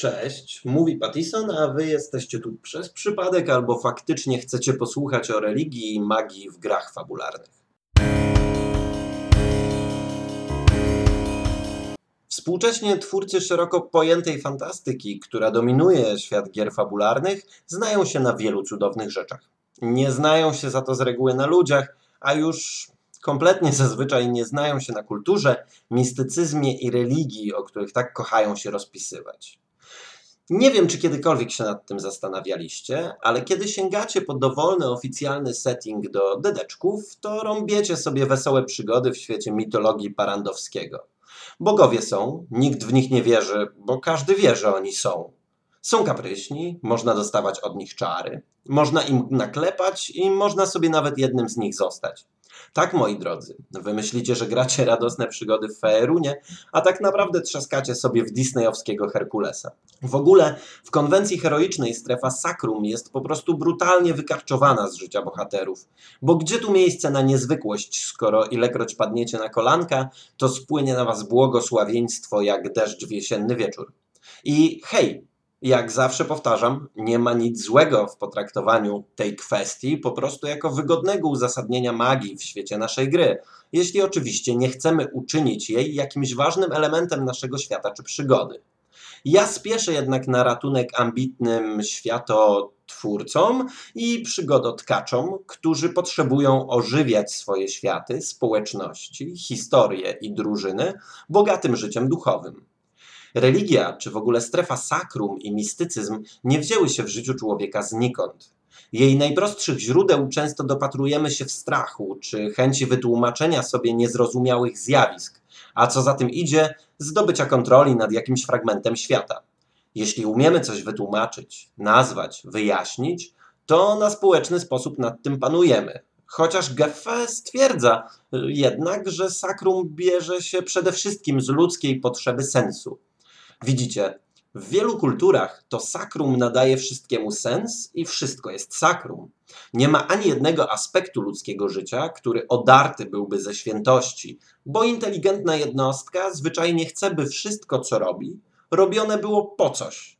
Cześć, mówi Pattison, a wy jesteście tu przez przypadek albo faktycznie chcecie posłuchać o religii i magii w grach fabularnych. Współcześnie twórcy szeroko pojętej fantastyki, która dominuje świat gier fabularnych, znają się na wielu cudownych rzeczach. Nie znają się za to z reguły na ludziach, a już kompletnie zazwyczaj nie znają się na kulturze, mistycyzmie i religii, o których tak kochają się rozpisywać. Nie wiem, czy kiedykolwiek się nad tym zastanawialiście, ale kiedy sięgacie po dowolny oficjalny setting do dedeczków, to rąbiecie sobie wesołe przygody w świecie mitologii parandowskiego. Bogowie są, nikt w nich nie wierzy, bo każdy wie, że oni są. Są kapryśni, można dostawać od nich czary, można im naklepać i można sobie nawet jednym z nich zostać. Tak, moi drodzy, wy myślicie, że gracie radosne przygody w Faerunie, a tak naprawdę trzaskacie sobie w disneyowskiego Herkulesa. W ogóle w konwencji heroicznej strefa sakrum jest po prostu brutalnie wykarczowana z życia bohaterów. Bo gdzie tu miejsce na niezwykłość, skoro ilekroć padniecie na kolanka, to spłynie na was błogosławieństwo jak deszcz w jesienny wieczór. I hej, jak zawsze powtarzam, nie ma nic złego w potraktowaniu tej kwestii po prostu jako wygodnego uzasadnienia magii w świecie naszej gry, jeśli oczywiście nie chcemy uczynić jej jakimś ważnym elementem naszego świata czy przygody. Ja spieszę jednak na ratunek ambitnym światotwórcom i przygodotkaczom, którzy potrzebują ożywiać swoje światy, społeczności, historie i drużyny bogatym życiem duchowym. Religia, czy w ogóle strefa sakrum i mistycyzm nie wzięły się w życiu człowieka znikąd. Jej najprostszych źródeł często dopatrujemy się w strachu, czy chęci wytłumaczenia sobie niezrozumiałych zjawisk, a co za tym idzie, zdobycia kontroli nad jakimś fragmentem świata. Jeśli umiemy coś wytłumaczyć, nazwać, wyjaśnić, to na społeczny sposób nad tym panujemy. Chociaż Geffe stwierdza jednak, że sakrum bierze się przede wszystkim z ludzkiej potrzeby sensu. Widzicie, w wielu kulturach to sakrum nadaje wszystkiemu sens i wszystko jest sakrum. Nie ma ani jednego aspektu ludzkiego życia, który odarty byłby ze świętości, bo inteligentna jednostka zwyczajnie chce, by wszystko, co robi, robione było po coś.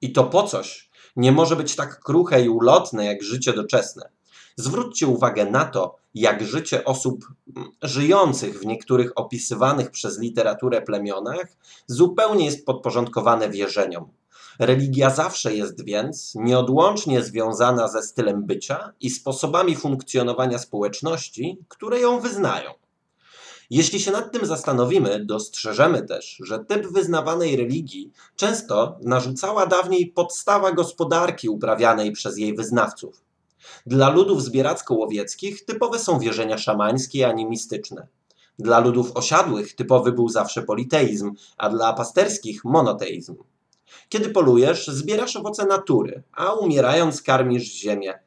I to po coś nie może być tak kruche i ulotne jak życie doczesne. Zwróćcie uwagę na to, jak życie osób mm, żyjących w niektórych opisywanych przez literaturę plemionach zupełnie jest podporządkowane wierzeniom. Religia zawsze jest więc nieodłącznie związana ze stylem bycia i sposobami funkcjonowania społeczności, które ją wyznają. Jeśli się nad tym zastanowimy, dostrzeżemy też, że typ wyznawanej religii często narzucała dawniej podstawa gospodarki uprawianej przez jej wyznawców. Dla ludów zbieracko-łowieckich typowe są wierzenia szamańskie i animistyczne. Dla ludów osiadłych typowy był zawsze politeizm, a dla pasterskich monoteizm. Kiedy polujesz, zbierasz owoce natury, a umierając karmisz ziemię.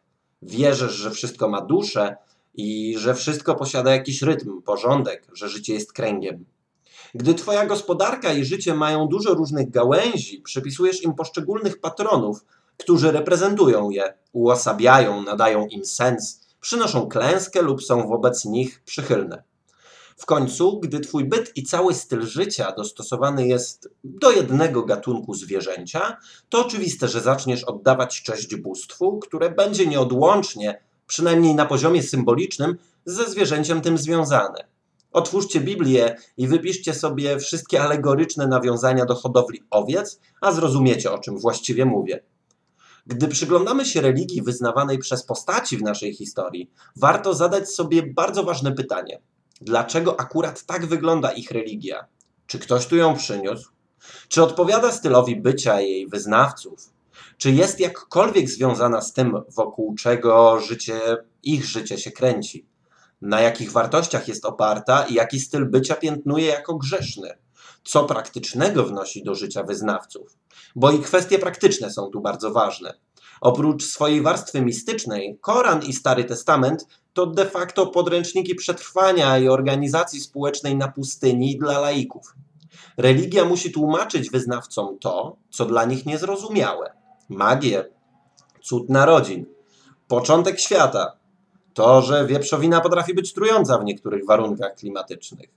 Wierzysz, że wszystko ma duszę i że wszystko posiada jakiś rytm, porządek, że życie jest kręgiem. Gdy twoja gospodarka i życie mają dużo różnych gałęzi, przypisujesz im poszczególnych patronów, którzy reprezentują je, uosabiają, nadają im sens, przynoszą klęskę lub są wobec nich przychylne. W końcu, gdy twój byt i cały styl życia dostosowany jest do jednego gatunku zwierzęcia, to oczywiste, że zaczniesz oddawać cześć bóstwu, które będzie nieodłącznie, przynajmniej na poziomie symbolicznym, ze zwierzęciem tym związane. Otwórzcie Biblię i wypiszcie sobie wszystkie alegoryczne nawiązania do hodowli owiec, a zrozumiecie, o czym właściwie mówię. Gdy przyglądamy się religii wyznawanej przez postaci w naszej historii, warto zadać sobie bardzo ważne pytanie: dlaczego akurat tak wygląda ich religia? Czy ktoś tu ją przyniósł? Czy odpowiada stylowi bycia jej wyznawców? Czy jest jakkolwiek związana z tym, wokół czego życie, ich życie się kręci? Na jakich wartościach jest oparta i jaki styl bycia piętnuje jako grzeszny? Co praktycznego wnosi do życia wyznawców? bo i kwestie praktyczne są tu bardzo ważne. Oprócz swojej warstwy mistycznej, Koran i Stary Testament to de facto podręczniki przetrwania i organizacji społecznej na pustyni dla laików. Religia musi tłumaczyć wyznawcom to, co dla nich niezrozumiałe. Magię, cud narodzin, początek świata, to, że wieprzowina potrafi być trująca w niektórych warunkach klimatycznych,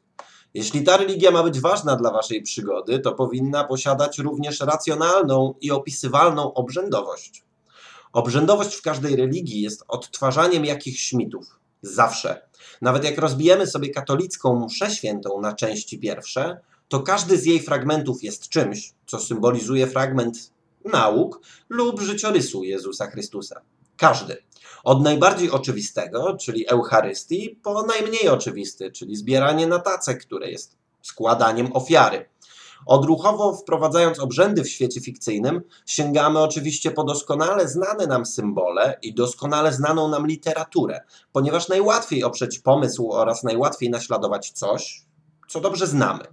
Jeśli ta religia ma być ważna dla waszej przygody, to powinna posiadać również racjonalną i opisywalną obrzędowość. Obrzędowość w każdej religii jest odtwarzaniem jakichś mitów. Zawsze. Nawet jak rozbijemy sobie katolicką mszę świętą na części pierwsze, to każdy z jej fragmentów jest czymś, co symbolizuje fragment nauk lub życiorysu Jezusa Chrystusa. Każdy. Od najbardziej oczywistego, czyli Eucharystii, po najmniej oczywisty, czyli zbieranie na tacę, które jest składaniem ofiary. Odruchowo wprowadzając obrzędy w świecie fikcyjnym, sięgamy oczywiście po doskonale znane nam symbole i doskonale znaną nam literaturę, ponieważ najłatwiej oprzeć pomysł oraz najłatwiej naśladować coś, co dobrze znamy.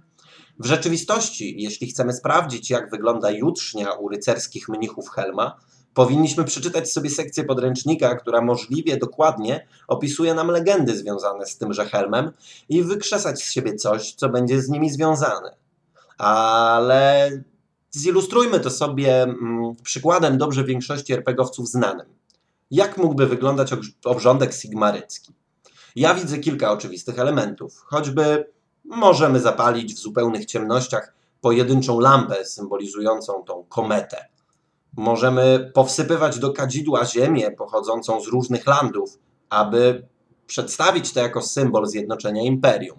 W rzeczywistości, jeśli chcemy sprawdzić, jak wygląda jutrznia u rycerskich mnichów Helma, powinniśmy przeczytać sobie sekcję podręcznika, która możliwie dokładnie opisuje nam legendy związane z tymże Helmem i wykrzesać z siebie coś, co będzie z nimi związane. Ale zilustrujmy to sobie mm, przykładem dobrze większości RPGowców znanym. Jak mógłby wyglądać obrządek sigmarycki? Ja widzę kilka oczywistych elementów, choćby możemy zapalić w zupełnych ciemnościach pojedynczą lampę symbolizującą tą kometę. Możemy powsypywać do kadzidła ziemię pochodzącą z różnych landów, aby przedstawić to jako symbol zjednoczenia imperium.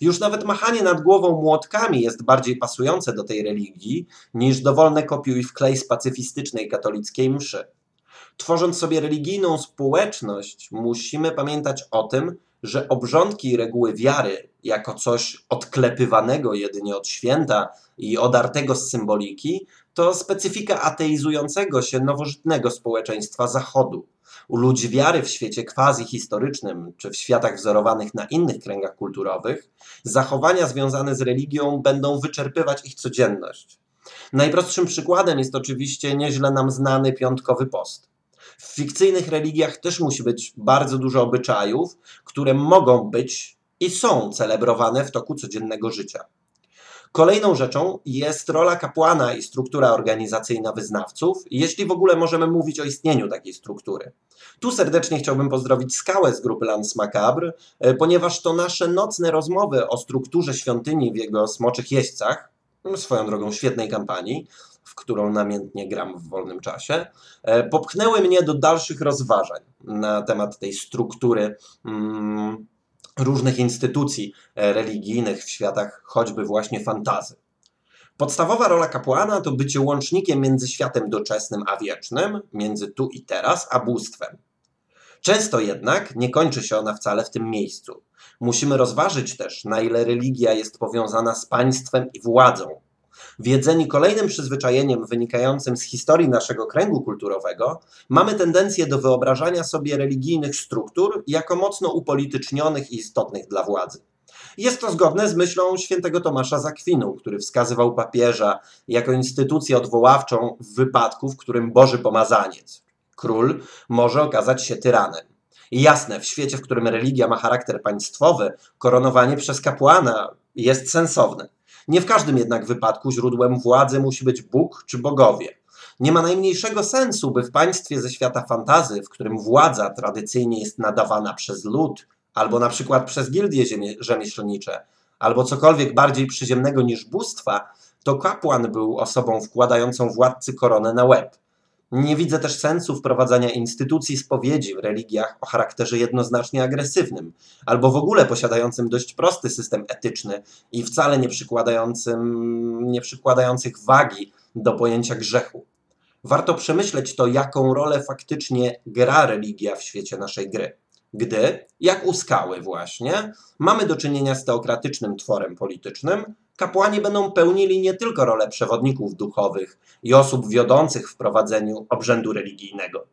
Już nawet machanie nad głową młotkami jest bardziej pasujące do tej religii niż dowolne kopiuj wklej z pacyfistycznej katolickiej mszy. Tworząc sobie religijną społeczność, musimy pamiętać o tym, że obrządki i reguły wiary, jako coś odklepywanego jedynie od święta i odartego z symboliki, to specyfika ateizującego się nowożytnego społeczeństwa Zachodu. U ludzi wiary w świecie quasi-historycznym czy w światach wzorowanych na innych kręgach kulturowych, zachowania związane z religią będą wyczerpywać ich codzienność. Najprostszym przykładem jest oczywiście nieźle nam znany piątkowy post. W fikcyjnych religiach też musi być bardzo dużo obyczajów, które mogą być i są celebrowane w toku codziennego życia. Kolejną rzeczą jest rola kapłana i struktura organizacyjna wyznawców, jeśli w ogóle możemy mówić o istnieniu takiej struktury. Tu serdecznie chciałbym pozdrowić Skałę z grupy Lance Macabre, e, ponieważ to nasze nocne rozmowy o strukturze świątyni w jego smoczych jeźdźcach, swoją drogą świetnej kampanii, w którą namiętnie gram w wolnym czasie, e, popchnęły mnie do dalszych rozważań na temat tej struktury mm, różnych instytucji e, religijnych w światach choćby właśnie fantazy. Podstawowa rola kapłana to bycie łącznikiem między światem doczesnym a wiecznym, między tu i teraz, a bóstwem. Często jednak nie kończy się ona wcale w tym miejscu. Musimy rozważyć też, na ile religia jest powiązana z państwem i władzą, Wiedzeni kolejnym przyzwyczajeniem wynikającym z historii naszego kręgu kulturowego, mamy tendencję do wyobrażania sobie religijnych struktur jako mocno upolitycznionych i istotnych dla władzy. Jest to zgodne z myślą świętego Tomasza Zakwinu, który wskazywał papieża jako instytucję odwoławczą w wypadku, w którym Boży pomazaniec, król, może okazać się tyranem. Jasne, w świecie, w którym religia ma charakter państwowy, koronowanie przez kapłana jest sensowne. Nie w każdym jednak wypadku źródłem władzy musi być Bóg czy bogowie. Nie ma najmniejszego sensu, by w państwie ze świata fantazy, w którym władza tradycyjnie jest nadawana przez lud, albo na przykład przez gildie rzemieślnicze, albo cokolwiek bardziej przyziemnego niż bóstwa, to kapłan był osobą wkładającą władcy koronę na łeb. Nie widzę też sensu wprowadzania instytucji spowiedzi w religiach o charakterze jednoznacznie agresywnym, albo w ogóle posiadającym dość prosty system etyczny i wcale nie, przykładającym, nie przykładających wagi do pojęcia grzechu. Warto przemyśleć to, jaką rolę faktycznie gra religia w świecie naszej gry. Gdy, jak u skały właśnie, mamy do czynienia z teokratycznym tworem politycznym, kapłani będą pełnili nie tylko rolę przewodników duchowych i osób wiodących w prowadzeniu obrzędu religijnego.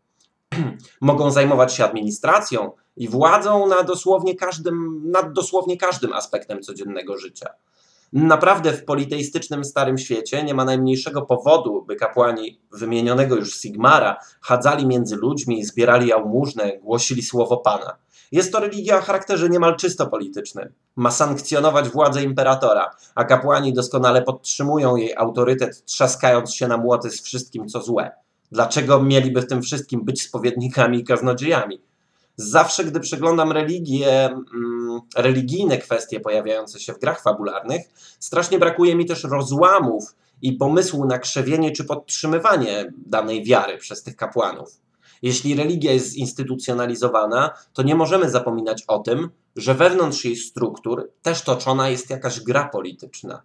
Mogą zajmować się administracją i władzą nad dosłownie każdym, nad dosłownie każdym aspektem codziennego życia. Naprawdę w politeistycznym Starym Świecie nie ma najmniejszego powodu, by kapłani wymienionego już Sigmara chadzali między ludźmi, zbierali jałmużnę, głosili słowo Pana. Jest to religia o charakterze niemal czysto politycznym. Ma sankcjonować władzę imperatora, a kapłani doskonale podtrzymują jej autorytet, trzaskając się na młoty z wszystkim, co złe. Dlaczego mieliby w tym wszystkim być spowiednikami i kaznodziejami? Zawsze, gdy przeglądam religie, mm, religijne kwestie pojawiające się w grach fabularnych, strasznie brakuje mi też rozłamów i pomysłu na krzewienie czy podtrzymywanie danej wiary przez tych kapłanów. Jeśli religia jest zinstytucjonalizowana, to nie możemy zapominać o tym, że wewnątrz jej struktur też toczona jest jakaś gra polityczna.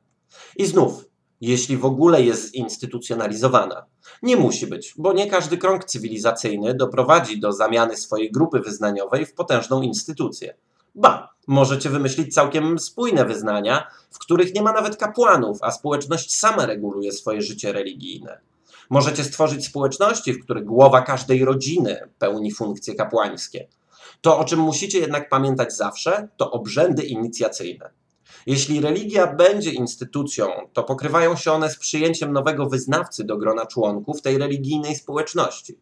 I znów, jeśli w ogóle jest zinstytucjonalizowana. Nie musi być, bo nie każdy krąg cywilizacyjny doprowadzi do zamiany swojej grupy wyznaniowej w potężną instytucję. Ba, możecie wymyślić całkiem spójne wyznania, w których nie ma nawet kapłanów, a społeczność sama reguluje swoje życie religijne. Możecie stworzyć społeczności, w których głowa każdej rodziny pełni funkcje kapłańskie. To, o czym musicie jednak pamiętać zawsze, to obrzędy inicjacyjne. Jeśli religia będzie instytucją, to pokrywają się one z przyjęciem nowego wyznawcy do grona członków tej religijnej społeczności.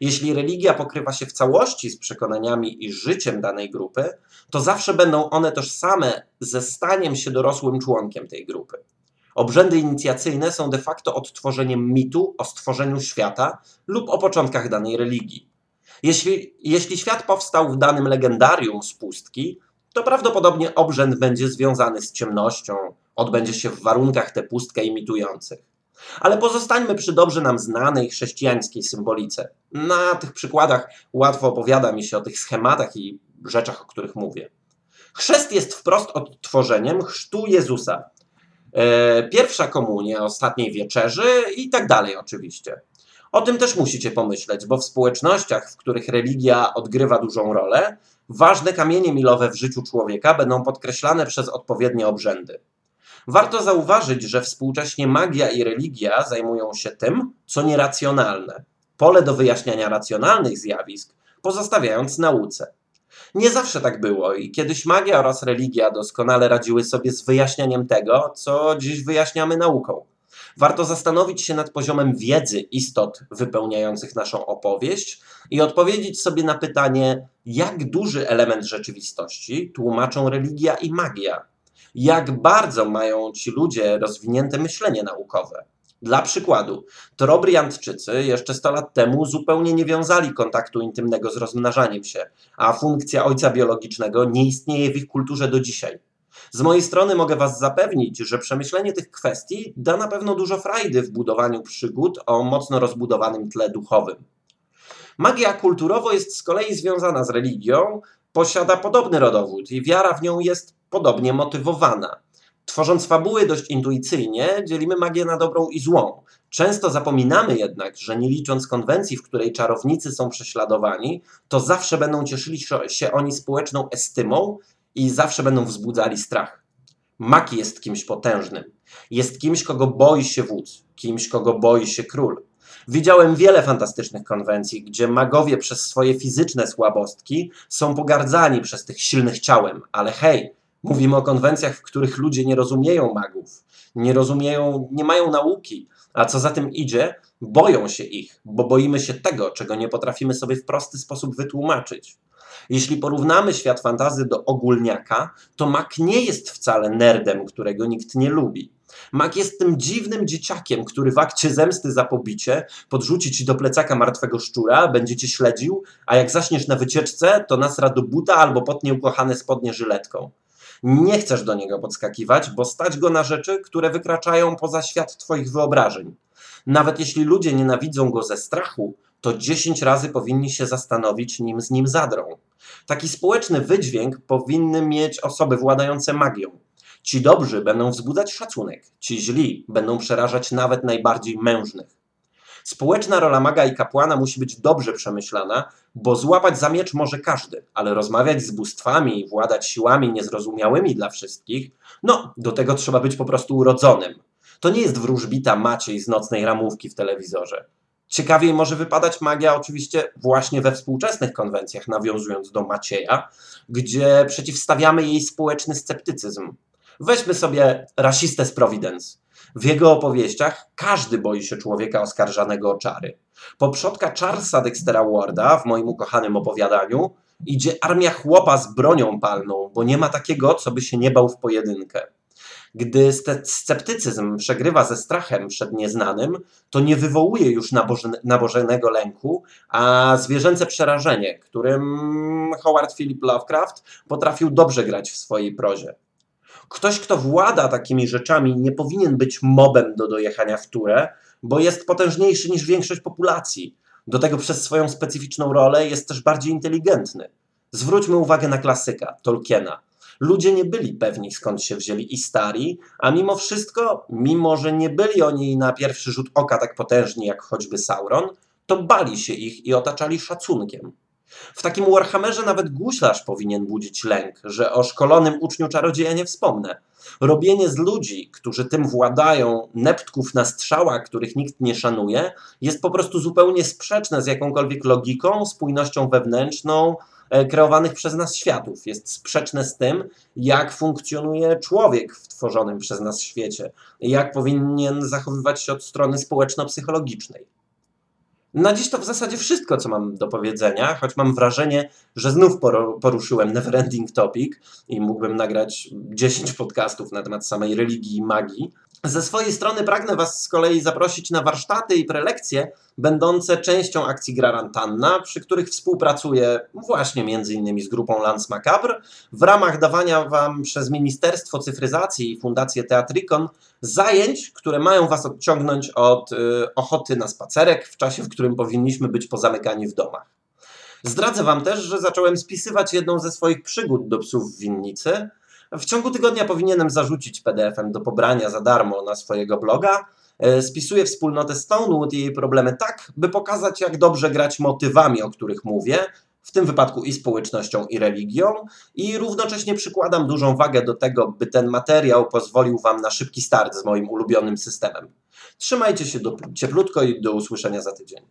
Jeśli religia pokrywa się w całości z przekonaniami i życiem danej grupy, to zawsze będą one tożsame ze staniem się dorosłym członkiem tej grupy. Obrzędy inicjacyjne są de facto odtworzeniem mitu o stworzeniu świata lub o początkach danej religii. Jeśli, jeśli świat powstał w danym legendarium z pustki, to prawdopodobnie obrzęd będzie związany z ciemnością, odbędzie się w warunkach tę pustkę imitujących. Ale pozostańmy przy dobrze nam znanej chrześcijańskiej symbolice. Na tych przykładach łatwo opowiada mi się o tych schematach i rzeczach, o których mówię. Chrzest jest wprost odtworzeniem chrztu Jezusa. E, pierwsza komunia, ostatniej wieczerzy i tak dalej oczywiście. O tym też musicie pomyśleć, bo w społecznościach, w których religia odgrywa dużą rolę, ważne kamienie milowe w życiu człowieka będą podkreślane przez odpowiednie obrzędy. Warto zauważyć, że współcześnie magia i religia zajmują się tym, co nieracjonalne. Pole do wyjaśniania racjonalnych zjawisk pozostawiając nauce. Nie zawsze tak było i kiedyś magia oraz religia doskonale radziły sobie z wyjaśnianiem tego, co dziś wyjaśniamy nauką. Warto zastanowić się nad poziomem wiedzy istot wypełniających naszą opowieść i odpowiedzieć sobie na pytanie, jak duży element rzeczywistości tłumaczą religia i magia. Jak bardzo mają ci ludzie rozwinięte myślenie naukowe. Dla przykładu, Torobriantczycy jeszcze 100 lat temu zupełnie nie wiązali kontaktu intymnego z rozmnażaniem się, a funkcja ojca biologicznego nie istnieje w ich kulturze do dzisiaj. Z mojej strony mogę Was zapewnić, że przemyślenie tych kwestii da na pewno dużo frajdy w budowaniu przygód o mocno rozbudowanym tle duchowym. Magia kulturowo jest z kolei związana z religią, posiada podobny rodowód i wiara w nią jest podobnie motywowana. Tworząc fabuły dość intuicyjnie, dzielimy magię na dobrą i złą. Często zapominamy jednak, że nie licząc konwencji, w której czarownicy są prześladowani, to zawsze będą cieszyli się oni społeczną estymą i zawsze będą wzbudzali strach. Mag jest kimś potężnym. Jest kimś, kogo boi się wódz, kimś, kogo boi się król. Widziałem wiele fantastycznych konwencji, gdzie magowie przez swoje fizyczne słabostki są pogardzani przez tych silnych ciałem, ale hej, mówimy o konwencjach, w których ludzie nie rozumieją magów, nie rozumieją, nie mają nauki, a co za tym idzie, boją się ich, bo boimy się tego, czego nie potrafimy sobie w prosty sposób wytłumaczyć. Jeśli porównamy świat fantazy do ogólniaka, to Mak nie jest wcale nerdem, którego nikt nie lubi. Mak jest tym dziwnym dzieciakiem, który w akcie zemsty za pobicie podrzuci ci do plecaka martwego szczura, będzie cię śledził, a jak zaśniesz na wycieczce, to nasra do buta albo potnie ukochane spodnie żyletką. Nie chcesz do niego podskakiwać, bo stać go na rzeczy, które wykraczają poza świat twoich wyobrażeń. Nawet jeśli ludzie nienawidzą go ze strachu, to 10 razy powinni się zastanowić, nim z nim zadrą. Taki społeczny wydźwięk powinny mieć osoby władające magią. Ci dobrzy będą wzbudzać szacunek, ci źli będą przerażać nawet najbardziej mężnych. Społeczna rola maga i kapłana musi być dobrze przemyślana, bo złapać za miecz może każdy, ale rozmawiać z bóstwami i władać siłami niezrozumiałymi dla wszystkich, no, do tego trzeba być po prostu urodzonym. To nie jest wróżbita Maciej z nocnej ramówki w telewizorze. Ciekawiej może wypadać magia oczywiście właśnie we współczesnych konwencjach, nawiązując do Macieja, gdzie przeciwstawiamy jej społeczny sceptycyzm. Weźmy sobie rasistę z Providence. W jego opowieściach każdy boi się człowieka oskarżanego o czary. Po przodka Charlesa Dextera Warda w moim ukochanym opowiadaniu idzie armia chłopa z bronią palną, bo nie ma takiego, co by się nie bał w pojedynkę. Gdy sceptycyzm przegrywa ze strachem przed nieznanym, to nie wywołuje już naboże- nabożenego lęku, a zwierzęce przerażenie, którym Howard Philip Lovecraft potrafił dobrze grać w swojej prozie. Ktoś, kto włada takimi rzeczami, nie powinien być mobem do dojechania w turę, bo jest potężniejszy niż większość populacji. Do tego przez swoją specyficzną rolę jest też bardziej inteligentny. Zwróćmy uwagę na klasyka, Tolkiena. Ludzie nie byli pewni skąd się wzięli Istari, a mimo wszystko, mimo że nie byli oni na pierwszy rzut oka tak potężni jak choćby Sauron, to bali się ich i otaczali szacunkiem. W takim Warhammerze nawet guślarz powinien budzić lęk, że o szkolonym uczniu czarodzieja nie wspomnę. Robienie z ludzi, którzy tym władają, neptków na strzałach, których nikt nie szanuje, jest po prostu zupełnie sprzeczne z jakąkolwiek logiką, spójnością wewnętrzną, e, kreowanych przez nas światów. Jest sprzeczne z tym, jak funkcjonuje człowiek w tworzonym przez nas świecie, jak powinien zachowywać się od strony społeczno-psychologicznej. Na dziś to w zasadzie wszystko, co mam do powiedzenia, choć mam wrażenie, że znów poruszyłem neverending topic i mógłbym nagrać 10 podcastów na temat samej religii i magii. Ze swojej strony pragnę Was z kolei zaprosić na warsztaty i prelekcje będące częścią akcji Grarantanna, przy których współpracuję właśnie między z grupą Lance Macabre w ramach dawania Wam przez Ministerstwo Cyfryzacji i Fundację Teatricon zajęć, które mają Was odciągnąć od y, ochoty na spacerek w czasie, w którym powinniśmy być pozamykani w domach. Zdradzę Wam też, że zacząłem spisywać jedną ze swoich przygód do psów w winnicy. W ciągu tygodnia powinienem zarzucić PDF-em do pobrania za darmo na swojego bloga. E, Spisuję wspólnotę Stonewood i jej problemy tak, by pokazać, jak dobrze grać motywami, o których mówię, w tym wypadku i społecznością, i religią, i równocześnie przykładam dużą wagę do tego, by ten materiał pozwolił Wam na szybki start z moim ulubionym systemem. Trzymajcie się do, cieplutko i do usłyszenia za tydzień.